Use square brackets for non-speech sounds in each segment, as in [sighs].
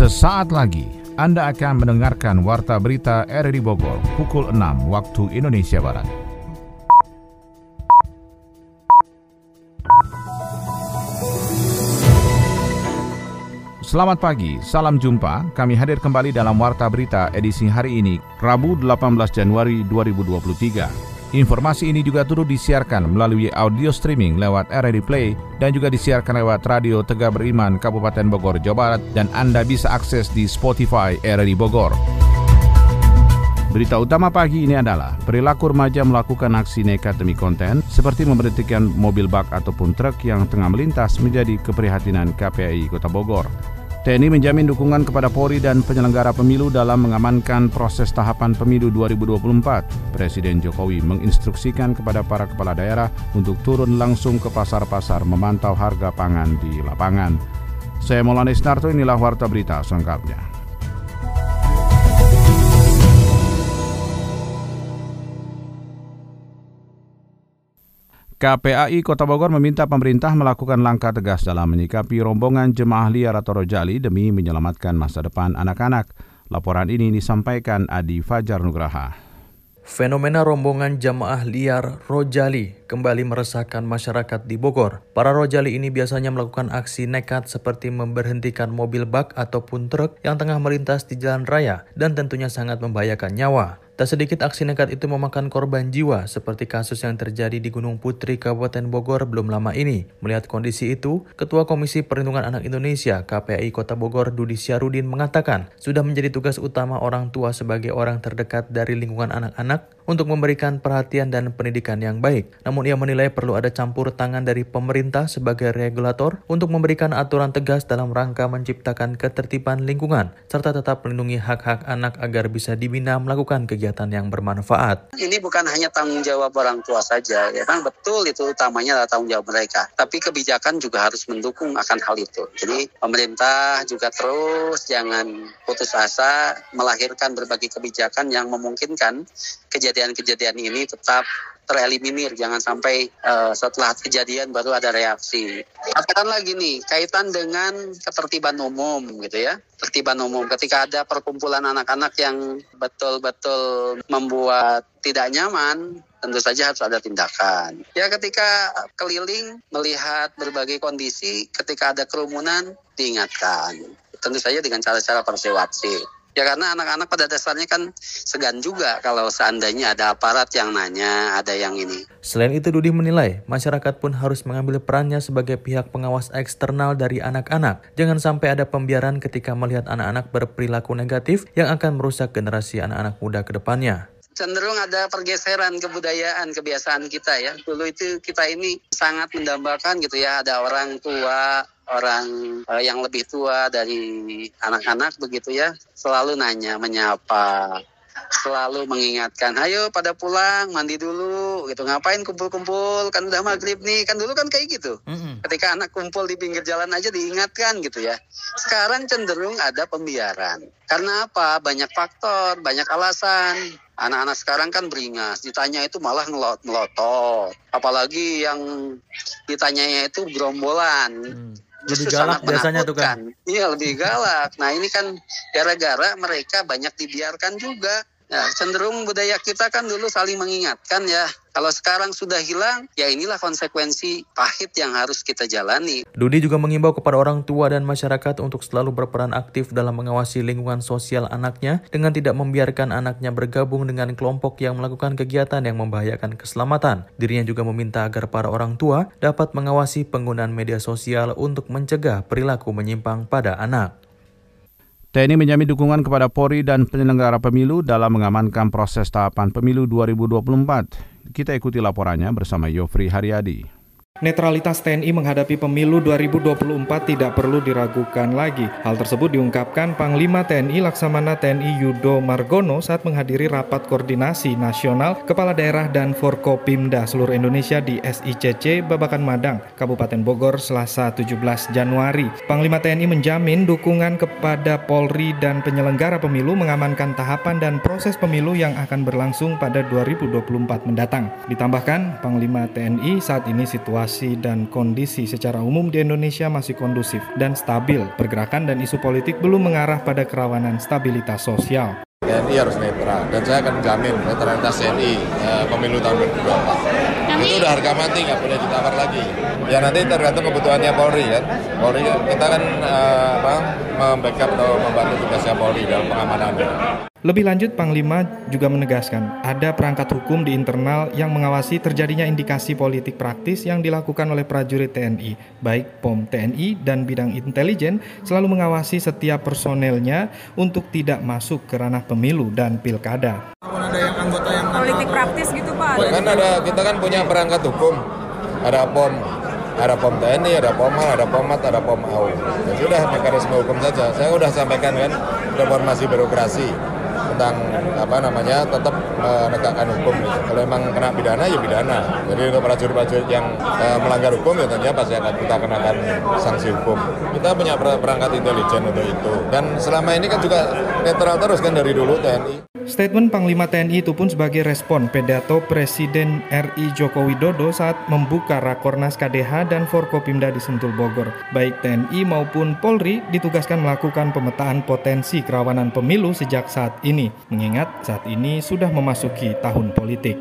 Sesaat lagi Anda akan mendengarkan Warta Berita RRI Bogor pukul 6 waktu Indonesia Barat. Selamat pagi, salam jumpa. Kami hadir kembali dalam Warta Berita edisi hari ini, Rabu 18 Januari 2023. Informasi ini juga turut disiarkan melalui audio streaming lewat RRD Play dan juga disiarkan lewat Radio Tegak Beriman Kabupaten Bogor, Jawa Barat dan Anda bisa akses di Spotify RRD Bogor. Berita utama pagi ini adalah perilaku remaja melakukan aksi nekat demi konten seperti memberhentikan mobil bak ataupun truk yang tengah melintas menjadi keprihatinan KPI Kota Bogor. TNI menjamin dukungan kepada Polri dan penyelenggara pemilu dalam mengamankan proses tahapan pemilu 2024. Presiden Jokowi menginstruksikan kepada para kepala daerah untuk turun langsung ke pasar-pasar memantau harga pangan di lapangan. Saya Maulana Isnarto, inilah Warta Berita selengkapnya. KPAI Kota Bogor meminta pemerintah melakukan langkah tegas dalam menyikapi rombongan jemaah liar atau rojali demi menyelamatkan masa depan anak-anak. Laporan ini disampaikan Adi Fajar Nugraha. Fenomena rombongan jamaah liar Rojali kembali meresahkan masyarakat di Bogor. Para Rojali ini biasanya melakukan aksi nekat seperti memberhentikan mobil bak ataupun truk yang tengah melintas di jalan raya dan tentunya sangat membahayakan nyawa. Tak sedikit aksi nekat itu memakan korban jiwa seperti kasus yang terjadi di Gunung Putri, Kabupaten Bogor belum lama ini. Melihat kondisi itu, Ketua Komisi Perlindungan Anak Indonesia KPI Kota Bogor Dudi Syarudin mengatakan sudah menjadi tugas utama orang tua sebagai orang terdekat dari lingkungan anak-anak untuk memberikan perhatian dan pendidikan yang baik. Namun ia menilai perlu ada campur tangan dari pemerintah sebagai regulator untuk memberikan aturan tegas dalam rangka menciptakan ketertiban lingkungan serta tetap melindungi hak-hak anak agar bisa dibina melakukan kegiatan kegiatan yang bermanfaat. Ini bukan hanya tanggung jawab orang tua saja, ya kan betul itu utamanya adalah tanggung jawab mereka. Tapi kebijakan juga harus mendukung akan hal itu. Jadi pemerintah juga terus jangan putus asa melahirkan berbagai kebijakan yang memungkinkan kejadian-kejadian ini tetap tereliminir jangan sampai uh, setelah kejadian baru ada reaksi. Katakan lagi nih kaitan dengan ketertiban umum gitu ya. Tertiban umum. Ketika ada perkumpulan anak-anak yang betul-betul membuat tidak nyaman tentu saja harus ada tindakan. Ya ketika keliling melihat berbagai kondisi ketika ada kerumunan diingatkan. Tentu saja dengan cara-cara persuasif Ya karena anak-anak pada dasarnya kan segan juga kalau seandainya ada aparat yang nanya, ada yang ini. Selain itu Dudi menilai masyarakat pun harus mengambil perannya sebagai pihak pengawas eksternal dari anak-anak. Jangan sampai ada pembiaran ketika melihat anak-anak berperilaku negatif yang akan merusak generasi anak-anak muda ke depannya cenderung ada pergeseran kebudayaan kebiasaan kita ya. Dulu itu kita ini sangat mendambakan gitu ya, ada orang tua orang uh, yang lebih tua dari anak-anak begitu ya selalu nanya menyapa selalu mengingatkan ayo pada pulang mandi dulu gitu. Ngapain kumpul-kumpul? Kan udah maghrib nih. Kan dulu kan kayak gitu. Mm-hmm. ketika anak kumpul di pinggir jalan aja diingatkan gitu ya. Sekarang cenderung ada pembiaran. Karena apa? Banyak faktor banyak alasan. Anak-anak sekarang kan beringas. Ditanya itu malah ngelot melotot apalagi yang ditanyanya itu gerombolan. Mm lebih galak biasanya tuh kan. Iya lebih galak. Nah ini kan gara-gara mereka banyak dibiarkan juga. Ya, cenderung budaya kita kan dulu saling mengingatkan ya. Kalau sekarang sudah hilang, ya inilah konsekuensi pahit yang harus kita jalani. Dudi juga mengimbau kepada orang tua dan masyarakat untuk selalu berperan aktif dalam mengawasi lingkungan sosial anaknya dengan tidak membiarkan anaknya bergabung dengan kelompok yang melakukan kegiatan yang membahayakan keselamatan. Dirinya juga meminta agar para orang tua dapat mengawasi penggunaan media sosial untuk mencegah perilaku menyimpang pada anak. TNI menjamin dukungan kepada Polri dan penyelenggara pemilu dalam mengamankan proses tahapan pemilu 2024. Kita ikuti laporannya bersama Yofri Haryadi. Netralitas TNI menghadapi pemilu 2024 tidak perlu diragukan lagi. Hal tersebut diungkapkan Panglima TNI Laksamana TNI Yudo Margono saat menghadiri rapat koordinasi nasional Kepala Daerah dan Forkopimda seluruh Indonesia di SICC Babakan Madang, Kabupaten Bogor, Selasa 17 Januari. Panglima TNI menjamin dukungan kepada Polri dan penyelenggara pemilu mengamankan tahapan dan proses pemilu yang akan berlangsung pada 2024 mendatang. Ditambahkan, Panglima TNI saat ini situasi situasi dan kondisi secara umum di Indonesia masih kondusif dan stabil. Pergerakan dan isu politik belum mengarah pada kerawanan stabilitas sosial. TNI harus netral dan saya akan jamin netralitas TNI eh, pemilu tahun 2024. Itu udah harga mati nggak boleh ditawar lagi. Ya nanti tergantung kebutuhannya Polri kan. Polri kita kan eh, apa membackup atau membantu tugasnya Polri dalam pengamanannya. Lebih lanjut, Panglima juga menegaskan ada perangkat hukum di internal yang mengawasi terjadinya indikasi politik praktis yang dilakukan oleh prajurit TNI, baik POM TNI dan bidang intelijen selalu mengawasi setiap personelnya untuk tidak masuk ke ranah pemilu dan pilkada. ada yang anggota yang politik praktis gitu? Kan ada kita kan punya perangkat hukum, ada POM, ada POM TNI, ada POMA, ada POMAT, ada POM AU. Ya sudah mekanisme hukum saja. Saya sudah sampaikan kan reformasi birokrasi tentang apa namanya tetap menegakkan hukum. Kalau memang kena pidana ya pidana. Jadi untuk prajurit-prajurit yang uh, melanggar hukum ya tentunya pasti akan kita kenakan sanksi hukum. Kita punya perangkat intelijen untuk itu. Dan selama ini kan juga netral terus kan dari dulu TNI. Statement Panglima TNI itu pun sebagai respon pidato Presiden RI Joko Widodo saat membuka Rakornas KDH dan Forkopimda di Sentul Bogor. Baik TNI maupun Polri ditugaskan melakukan pemetaan potensi kerawanan pemilu sejak saat ini, mengingat saat ini sudah memasuki tahun politik.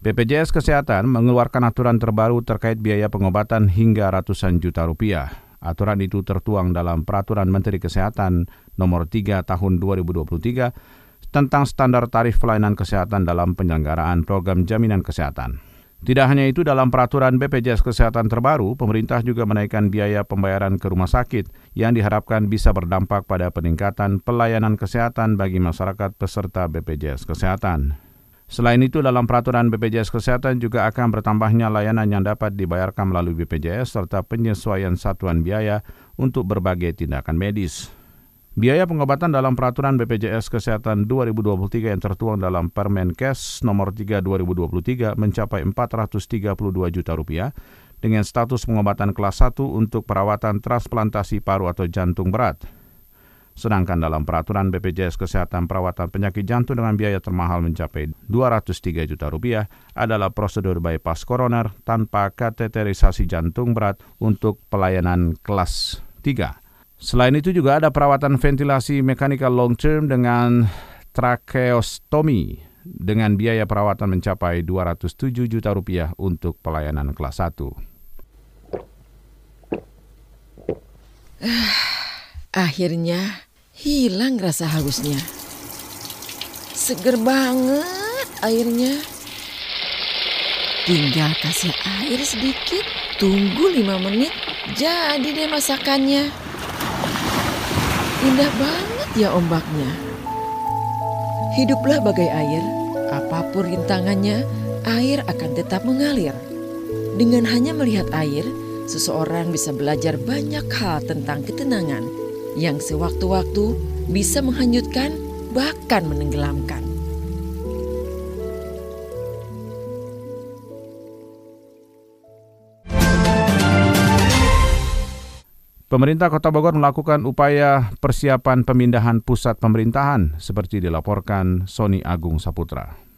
BPJS Kesehatan mengeluarkan aturan terbaru terkait biaya pengobatan hingga ratusan juta rupiah. Aturan itu tertuang dalam Peraturan Menteri Kesehatan Nomor 3 Tahun 2023 tentang standar tarif pelayanan kesehatan dalam penyelenggaraan program jaminan kesehatan. Tidak hanya itu, dalam peraturan BPJS Kesehatan terbaru, pemerintah juga menaikkan biaya pembayaran ke rumah sakit yang diharapkan bisa berdampak pada peningkatan pelayanan kesehatan bagi masyarakat peserta BPJS Kesehatan. Selain itu, dalam peraturan BPJS Kesehatan juga akan bertambahnya layanan yang dapat dibayarkan melalui BPJS serta penyesuaian satuan biaya untuk berbagai tindakan medis. Biaya pengobatan dalam peraturan BPJS Kesehatan 2023 yang tertuang dalam Permenkes nomor 3 2023 mencapai 432 juta rupiah dengan status pengobatan kelas 1 untuk perawatan transplantasi paru atau jantung berat. Sedangkan dalam peraturan BPJS Kesehatan perawatan penyakit jantung dengan biaya termahal mencapai 203 juta rupiah adalah prosedur bypass koroner tanpa kateterisasi jantung berat untuk pelayanan kelas 3. Selain itu juga ada perawatan ventilasi mekanikal long term dengan tracheostomy dengan biaya perawatan mencapai 207 juta rupiah untuk pelayanan kelas 1. [sighs] Akhirnya hilang rasa hausnya. Seger banget airnya. Tinggal kasih air sedikit, tunggu lima menit, jadi deh masakannya. Indah banget ya ombaknya. Hiduplah bagai air, apa pun rintangannya, air akan tetap mengalir. Dengan hanya melihat air, seseorang bisa belajar banyak hal tentang ketenangan yang sewaktu-waktu bisa menghanyutkan, bahkan menenggelamkan. Pemerintah Kota Bogor melakukan upaya persiapan pemindahan pusat pemerintahan seperti dilaporkan Sony Agung Saputra.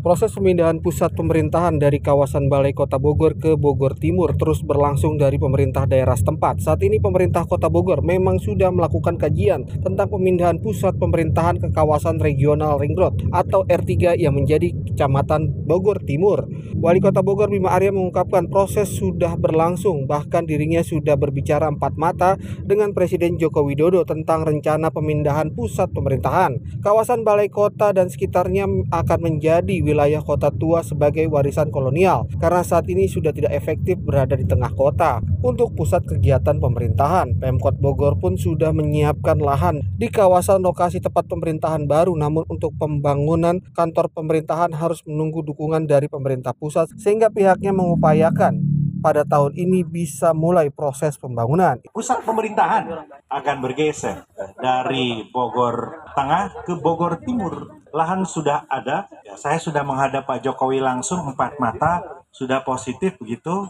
Proses pemindahan pusat pemerintahan dari kawasan Balai Kota Bogor ke Bogor Timur terus berlangsung dari pemerintah daerah setempat. Saat ini pemerintah Kota Bogor memang sudah melakukan kajian tentang pemindahan pusat pemerintahan ke kawasan regional Ring Road atau R3 yang menjadi Kecamatan Bogor Timur. Wali Kota Bogor Bima Arya mengungkapkan proses sudah berlangsung bahkan dirinya sudah berbicara empat mata dengan Presiden Joko Widodo tentang rencana pemindahan pusat pemerintahan. Kawasan Balai Kota dan sekitarnya akan menjadi wilayah kota tua sebagai warisan kolonial karena saat ini sudah tidak efektif berada di tengah kota. Untuk pusat kegiatan pemerintahan, Pemkot Bogor pun sudah menyiapkan lahan di kawasan lokasi tempat pemerintahan baru namun untuk pembangunan kantor pemerintahan harus menunggu dukungan dari pemerintah pusat sehingga pihaknya mengupayakan pada tahun ini bisa mulai proses pembangunan. Pusat pemerintahan akan bergeser dari Bogor Tengah ke Bogor Timur. Lahan sudah ada, ya, saya sudah menghadap Pak Jokowi langsung empat mata, sudah positif begitu.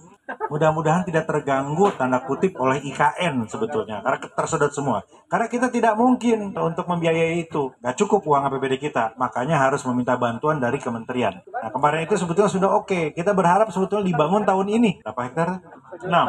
Mudah-mudahan tidak terganggu tanda kutip oleh IKN sebetulnya. Karena tersedot semua. Karena kita tidak mungkin untuk membiayai itu. Nggak cukup uang APBD kita. Makanya harus meminta bantuan dari kementerian. Nah kemarin itu sebetulnya sudah oke. Okay. kita berharap sebetulnya dibangun tahun ini. Berapa hektar? Nah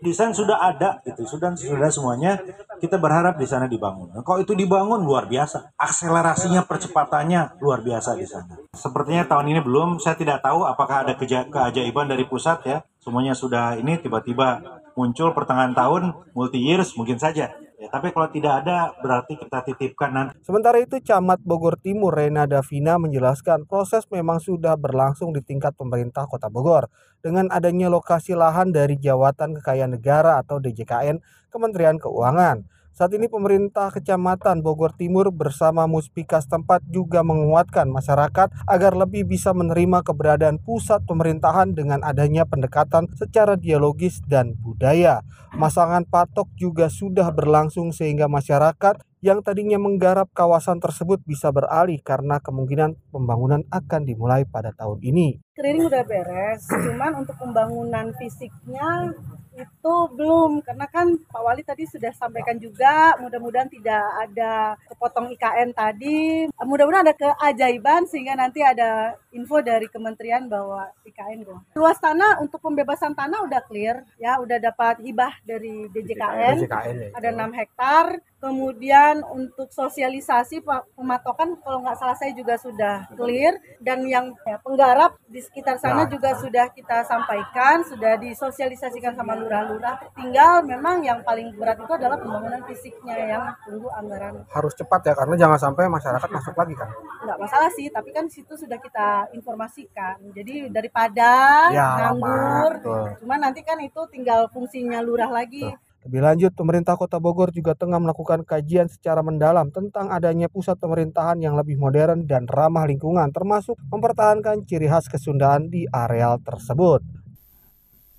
desain sudah ada gitu. Sudah sudah semuanya. Kita berharap di sana dibangun. Nah, kalau itu dibangun? Luar biasa. Akselerasinya percepatannya luar biasa di sana. Sepertinya tahun ini belum. Saya tidak tahu apakah ada keajaiban dari pusat ya. Semuanya sudah ini tiba-tiba muncul pertengahan tahun multi years mungkin saja Ya, tapi kalau tidak ada berarti kita titipkan nanti. Sementara itu Camat Bogor Timur Rena Davina menjelaskan proses memang sudah berlangsung di tingkat pemerintah Kota Bogor dengan adanya lokasi lahan dari Jawatan Kekayaan Negara atau DJKN Kementerian Keuangan. Saat ini pemerintah Kecamatan Bogor Timur bersama Muspika setempat juga menguatkan masyarakat agar lebih bisa menerima keberadaan pusat pemerintahan dengan adanya pendekatan secara dialogis dan budaya. Masangan patok juga sudah berlangsung sehingga masyarakat yang tadinya menggarap kawasan tersebut bisa beralih karena kemungkinan pembangunan akan dimulai pada tahun ini. Keliling udah beres, cuman untuk pembangunan fisiknya itu belum. Karena kan Pak Wali tadi sudah sampaikan juga mudah-mudahan tidak ada kepotong IKN tadi. Mudah-mudahan ada keajaiban sehingga nanti ada info dari kementerian bahwa IKN dong. Luas tanah untuk pembebasan tanah udah clear ya. Udah dapat hibah dari DJKN, DJKN ya, ada 6 hektar. Kemudian untuk sosialisasi pematokan kalau nggak salah saya juga sudah clear dan yang ya, penggarap di sekitar sana ya. juga sudah kita sampaikan sudah disosialisasikan sama lurah-lurah. Tinggal memang yang paling berat itu adalah pembangunan fisiknya yang tunggu anggaran. Harus cepat ya karena jangan sampai masyarakat masuk lagi kan. Enggak masalah sih, tapi kan situ sudah kita informasikan. Jadi daripada ya, nganggur, cuman nanti kan itu tinggal fungsinya lurah lagi. Tuh. Lebih lanjut, pemerintah Kota Bogor juga tengah melakukan kajian secara mendalam tentang adanya pusat pemerintahan yang lebih modern dan ramah lingkungan, termasuk mempertahankan ciri khas kesundaan di areal tersebut.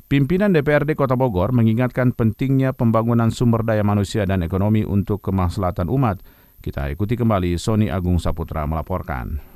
Pimpinan DPRD Kota Bogor mengingatkan pentingnya pembangunan sumber daya manusia dan ekonomi untuk kemaslahatan umat. Kita ikuti kembali Sony Agung Saputra melaporkan.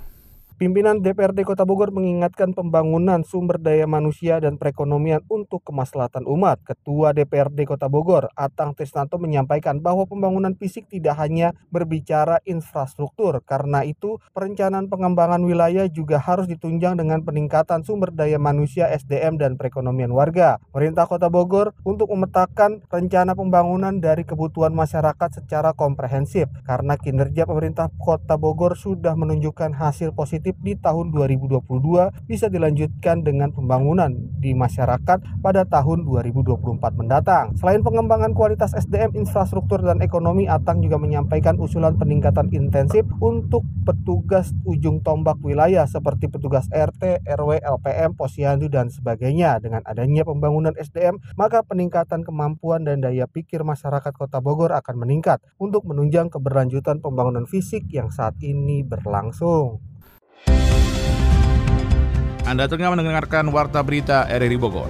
Pimpinan DPRD Kota Bogor mengingatkan pembangunan sumber daya manusia dan perekonomian untuk kemaslahatan umat. Ketua DPRD Kota Bogor, Atang Trisnanto menyampaikan bahwa pembangunan fisik tidak hanya berbicara infrastruktur. Karena itu, perencanaan pengembangan wilayah juga harus ditunjang dengan peningkatan sumber daya manusia, SDM, dan perekonomian warga. Pemerintah Kota Bogor untuk memetakan rencana pembangunan dari kebutuhan masyarakat secara komprehensif. Karena kinerja pemerintah Kota Bogor sudah menunjukkan hasil positif positif di tahun 2022 bisa dilanjutkan dengan pembangunan di masyarakat pada tahun 2024 mendatang. Selain pengembangan kualitas SDM, infrastruktur, dan ekonomi, Atang juga menyampaikan usulan peningkatan intensif untuk petugas ujung tombak wilayah seperti petugas RT, RW, LPM, posyandu, dan sebagainya. Dengan adanya pembangunan SDM, maka peningkatan kemampuan dan daya pikir masyarakat Kota Bogor akan meningkat untuk menunjang keberlanjutan pembangunan fisik yang saat ini berlangsung. Anda tengah mendengarkan Warta Berita RRI Bogor.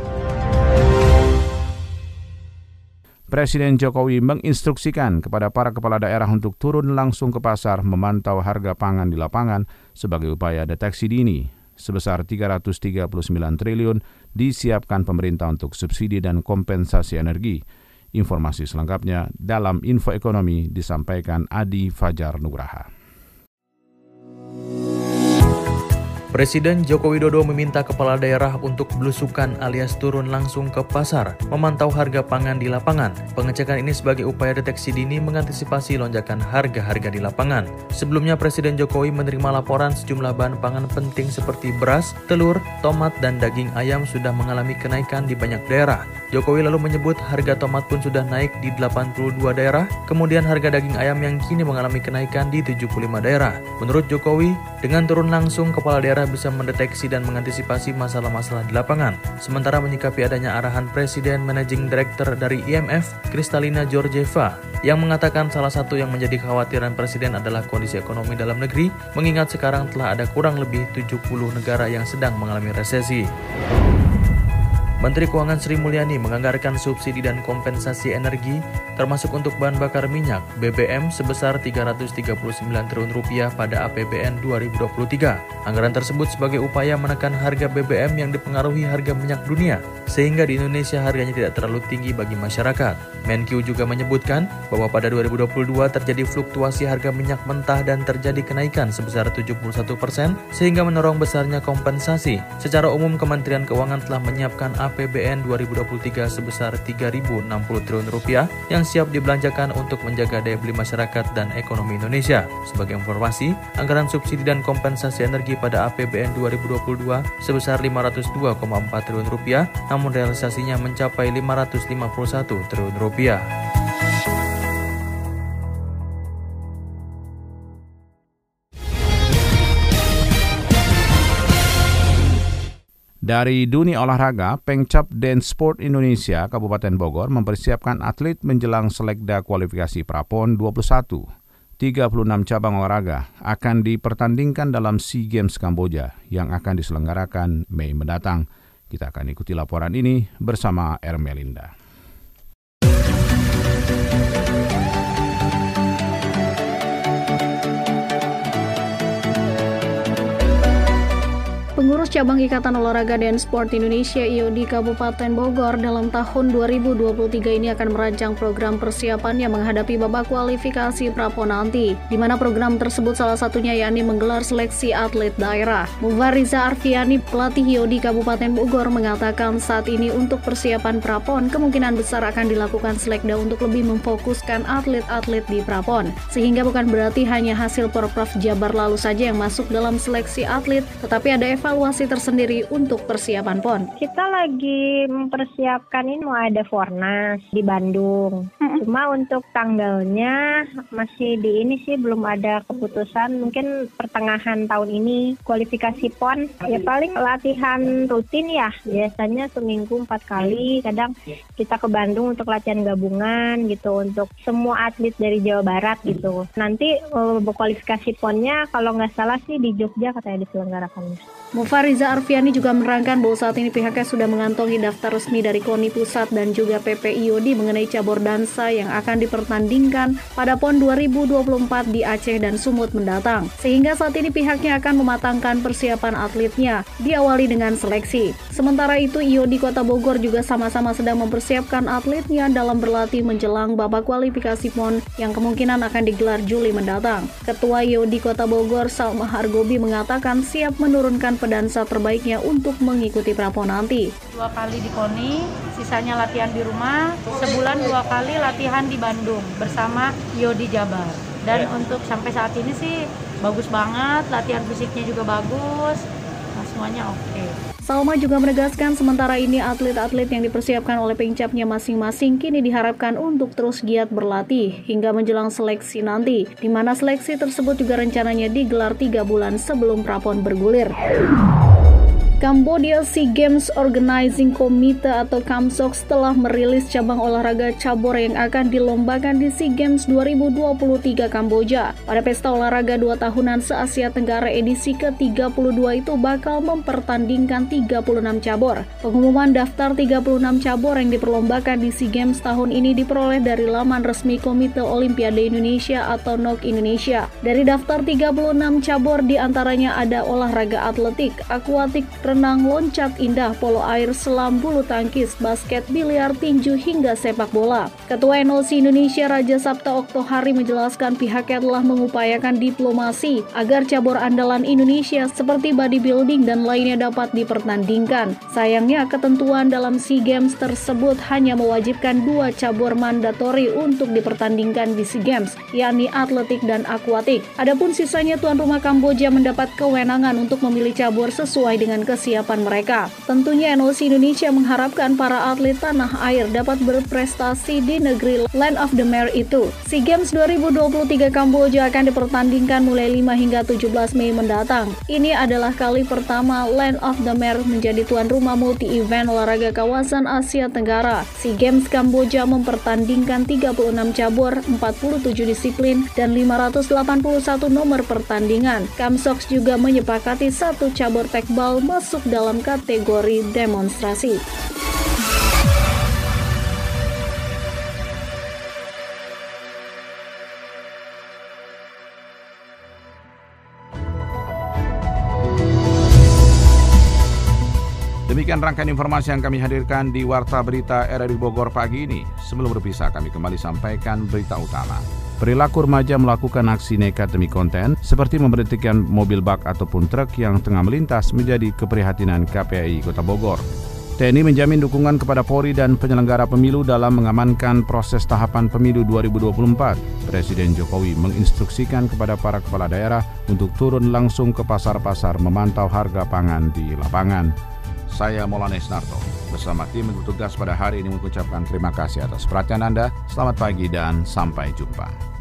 Presiden Jokowi menginstruksikan kepada para kepala daerah untuk turun langsung ke pasar memantau harga pangan di lapangan sebagai upaya deteksi dini. Sebesar 339 triliun disiapkan pemerintah untuk subsidi dan kompensasi energi. Informasi selengkapnya dalam Info Ekonomi disampaikan Adi Fajar Nugraha. Presiden Joko Widodo meminta kepala daerah untuk belusukan alias turun langsung ke pasar, memantau harga pangan di lapangan. Pengecekan ini sebagai upaya deteksi dini mengantisipasi lonjakan harga-harga di lapangan. Sebelumnya Presiden Jokowi menerima laporan sejumlah bahan pangan penting seperti beras, telur, tomat, dan daging ayam sudah mengalami kenaikan di banyak daerah. Jokowi lalu menyebut harga tomat pun sudah naik di 82 daerah, kemudian harga daging ayam yang kini mengalami kenaikan di 75 daerah. Menurut Jokowi, dengan turun langsung kepala daerah bisa mendeteksi dan mengantisipasi masalah-masalah di lapangan. Sementara menyikapi adanya arahan Presiden Managing Director dari IMF, Kristalina Georgieva, yang mengatakan salah satu yang menjadi kekhawatiran Presiden adalah kondisi ekonomi dalam negeri, mengingat sekarang telah ada kurang lebih 70 negara yang sedang mengalami resesi. Menteri Keuangan Sri Mulyani menganggarkan subsidi dan kompensasi energi termasuk untuk bahan bakar minyak BBM sebesar 339 triliun rupiah pada APBN 2023. Anggaran tersebut sebagai upaya menekan harga BBM yang dipengaruhi harga minyak dunia sehingga di Indonesia harganya tidak terlalu tinggi bagi masyarakat. Menkyu juga menyebutkan bahwa pada 2022 terjadi fluktuasi harga minyak mentah dan terjadi kenaikan sebesar 71 persen sehingga mendorong besarnya kompensasi. Secara umum Kementerian Keuangan telah menyiapkan APBN 2023 sebesar 3.060 triliun rupiah yang siap dibelanjakan untuk menjaga daya beli masyarakat dan ekonomi Indonesia. Sebagai informasi, anggaran subsidi dan kompensasi energi pada APBN 2022 sebesar 502,4 triliun rupiah, namun realisasinya mencapai 551 triliun rupiah. Dari dunia olahraga, Pengcap Dance Sport Indonesia Kabupaten Bogor mempersiapkan atlet menjelang selekda kualifikasi Prapon 21. 36 cabang olahraga akan dipertandingkan dalam SEA Games Kamboja yang akan diselenggarakan Mei mendatang. Kita akan ikuti laporan ini bersama Ermelinda. Cabang Ikatan Olahraga dan Sport Indonesia IOD Kabupaten Bogor dalam tahun 2023 ini akan merancang program persiapan yang menghadapi babak kualifikasi Prapo nanti, di mana program tersebut salah satunya yakni menggelar seleksi atlet daerah. Mufariza Arfiani, pelatih IOD Kabupaten Bogor, mengatakan saat ini untuk persiapan Prapon kemungkinan besar akan dilakukan selekda untuk lebih memfokuskan atlet-atlet di Prapon, sehingga bukan berarti hanya hasil Porprov Jabar lalu saja yang masuk dalam seleksi atlet, tetapi ada evaluasi tersendiri untuk persiapan PON? Kita lagi mempersiapkan ini mau ada Fornas di Bandung. Cuma untuk tanggalnya masih di ini sih belum ada keputusan. Mungkin pertengahan tahun ini kualifikasi PON. Ya paling latihan rutin ya. Biasanya seminggu empat kali. Kadang kita ke Bandung untuk latihan gabungan gitu untuk semua atlet dari Jawa Barat gitu. Nanti uh, kualifikasi PON-nya kalau nggak salah sih di Jogja katanya diselenggarakan. Mufariza Arfiani juga menerangkan bahwa saat ini pihaknya sudah mengantongi daftar resmi dari KONI Pusat dan juga PPIOD mengenai cabur dansa yang akan dipertandingkan pada PON 2024 di Aceh dan Sumut mendatang. Sehingga saat ini pihaknya akan mematangkan persiapan atletnya, diawali dengan seleksi. Sementara itu, IOD Kota Bogor juga sama-sama sedang mempersiapkan atletnya dalam berlatih menjelang babak kualifikasi PON yang kemungkinan akan digelar Juli mendatang. Ketua IOD Kota Bogor, Salma Hargobi mengatakan siap menurunkan pedansa terbaiknya untuk mengikuti Prapon nanti. Dua kali di KONI, sisanya latihan di rumah, sebulan dua kali latihan di Bandung bersama Yodi Jabar. Dan untuk sampai saat ini sih bagus banget, latihan fisiknya juga bagus, nah, semuanya oke. Okay. Salma juga menegaskan sementara ini atlet-atlet yang dipersiapkan oleh pengcapnya masing-masing kini diharapkan untuk terus giat berlatih hingga menjelang seleksi nanti, di mana seleksi tersebut juga rencananya digelar tiga bulan sebelum prapon bergulir. Cambodia Sea Games Organizing Committee atau KAMSOX telah merilis cabang olahraga cabur yang akan dilombakan di SEA Games 2023 Kamboja. Pada pesta olahraga dua tahunan se-Asia Tenggara edisi ke-32 itu bakal mempertandingkan 36 cabur. Pengumuman daftar 36 cabur yang diperlombakan di SEA Games tahun ini diperoleh dari laman resmi Komite Olimpiade Indonesia atau NOC Indonesia. Dari daftar 36 cabur di antaranya ada olahraga atletik, akuatik, renang, loncat indah, polo air, selam, bulu tangkis, basket, biliar, tinju, hingga sepak bola. Ketua NOC Indonesia Raja Sabta Oktohari menjelaskan pihaknya telah mengupayakan diplomasi agar cabur andalan Indonesia seperti bodybuilding dan lainnya dapat dipertandingkan. Sayangnya ketentuan dalam SEA Games tersebut hanya mewajibkan dua cabur mandatori untuk dipertandingkan di SEA Games, yakni atletik dan akuatik. Adapun sisanya tuan rumah Kamboja mendapat kewenangan untuk memilih cabur sesuai dengan ke kesiapan mereka. Tentunya NOC Indonesia mengharapkan para atlet tanah air dapat berprestasi di negeri Land of the Mare itu. SEA Games 2023 Kamboja akan dipertandingkan mulai 5 hingga 17 Mei mendatang. Ini adalah kali pertama Land of the Mare menjadi tuan rumah multi-event olahraga kawasan Asia Tenggara. SEA Games Kamboja mempertandingkan 36 cabur, 47 disiplin, dan 581 nomor pertandingan. Kamsox juga menyepakati satu cabur tekbal masuk dalam kategori demonstrasi. Demikian rangkaian informasi yang kami hadirkan di Warta Berita RRI Bogor pagi ini. Sebelum berpisah kami kembali sampaikan berita utama. Perilaku remaja melakukan aksi nekat demi konten, seperti memberhentikan mobil bak ataupun truk yang tengah melintas menjadi keprihatinan KPI Kota Bogor. TNI menjamin dukungan kepada Polri dan penyelenggara pemilu dalam mengamankan proses tahapan pemilu 2024. Presiden Jokowi menginstruksikan kepada para kepala daerah untuk turun langsung ke pasar-pasar memantau harga pangan di lapangan. Saya Maulana Narto bersama tim yang bertugas pada hari ini mengucapkan terima kasih atas perhatian Anda. Selamat pagi dan sampai jumpa.